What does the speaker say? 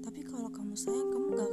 Tapi kalau kamu sayang, kamu gak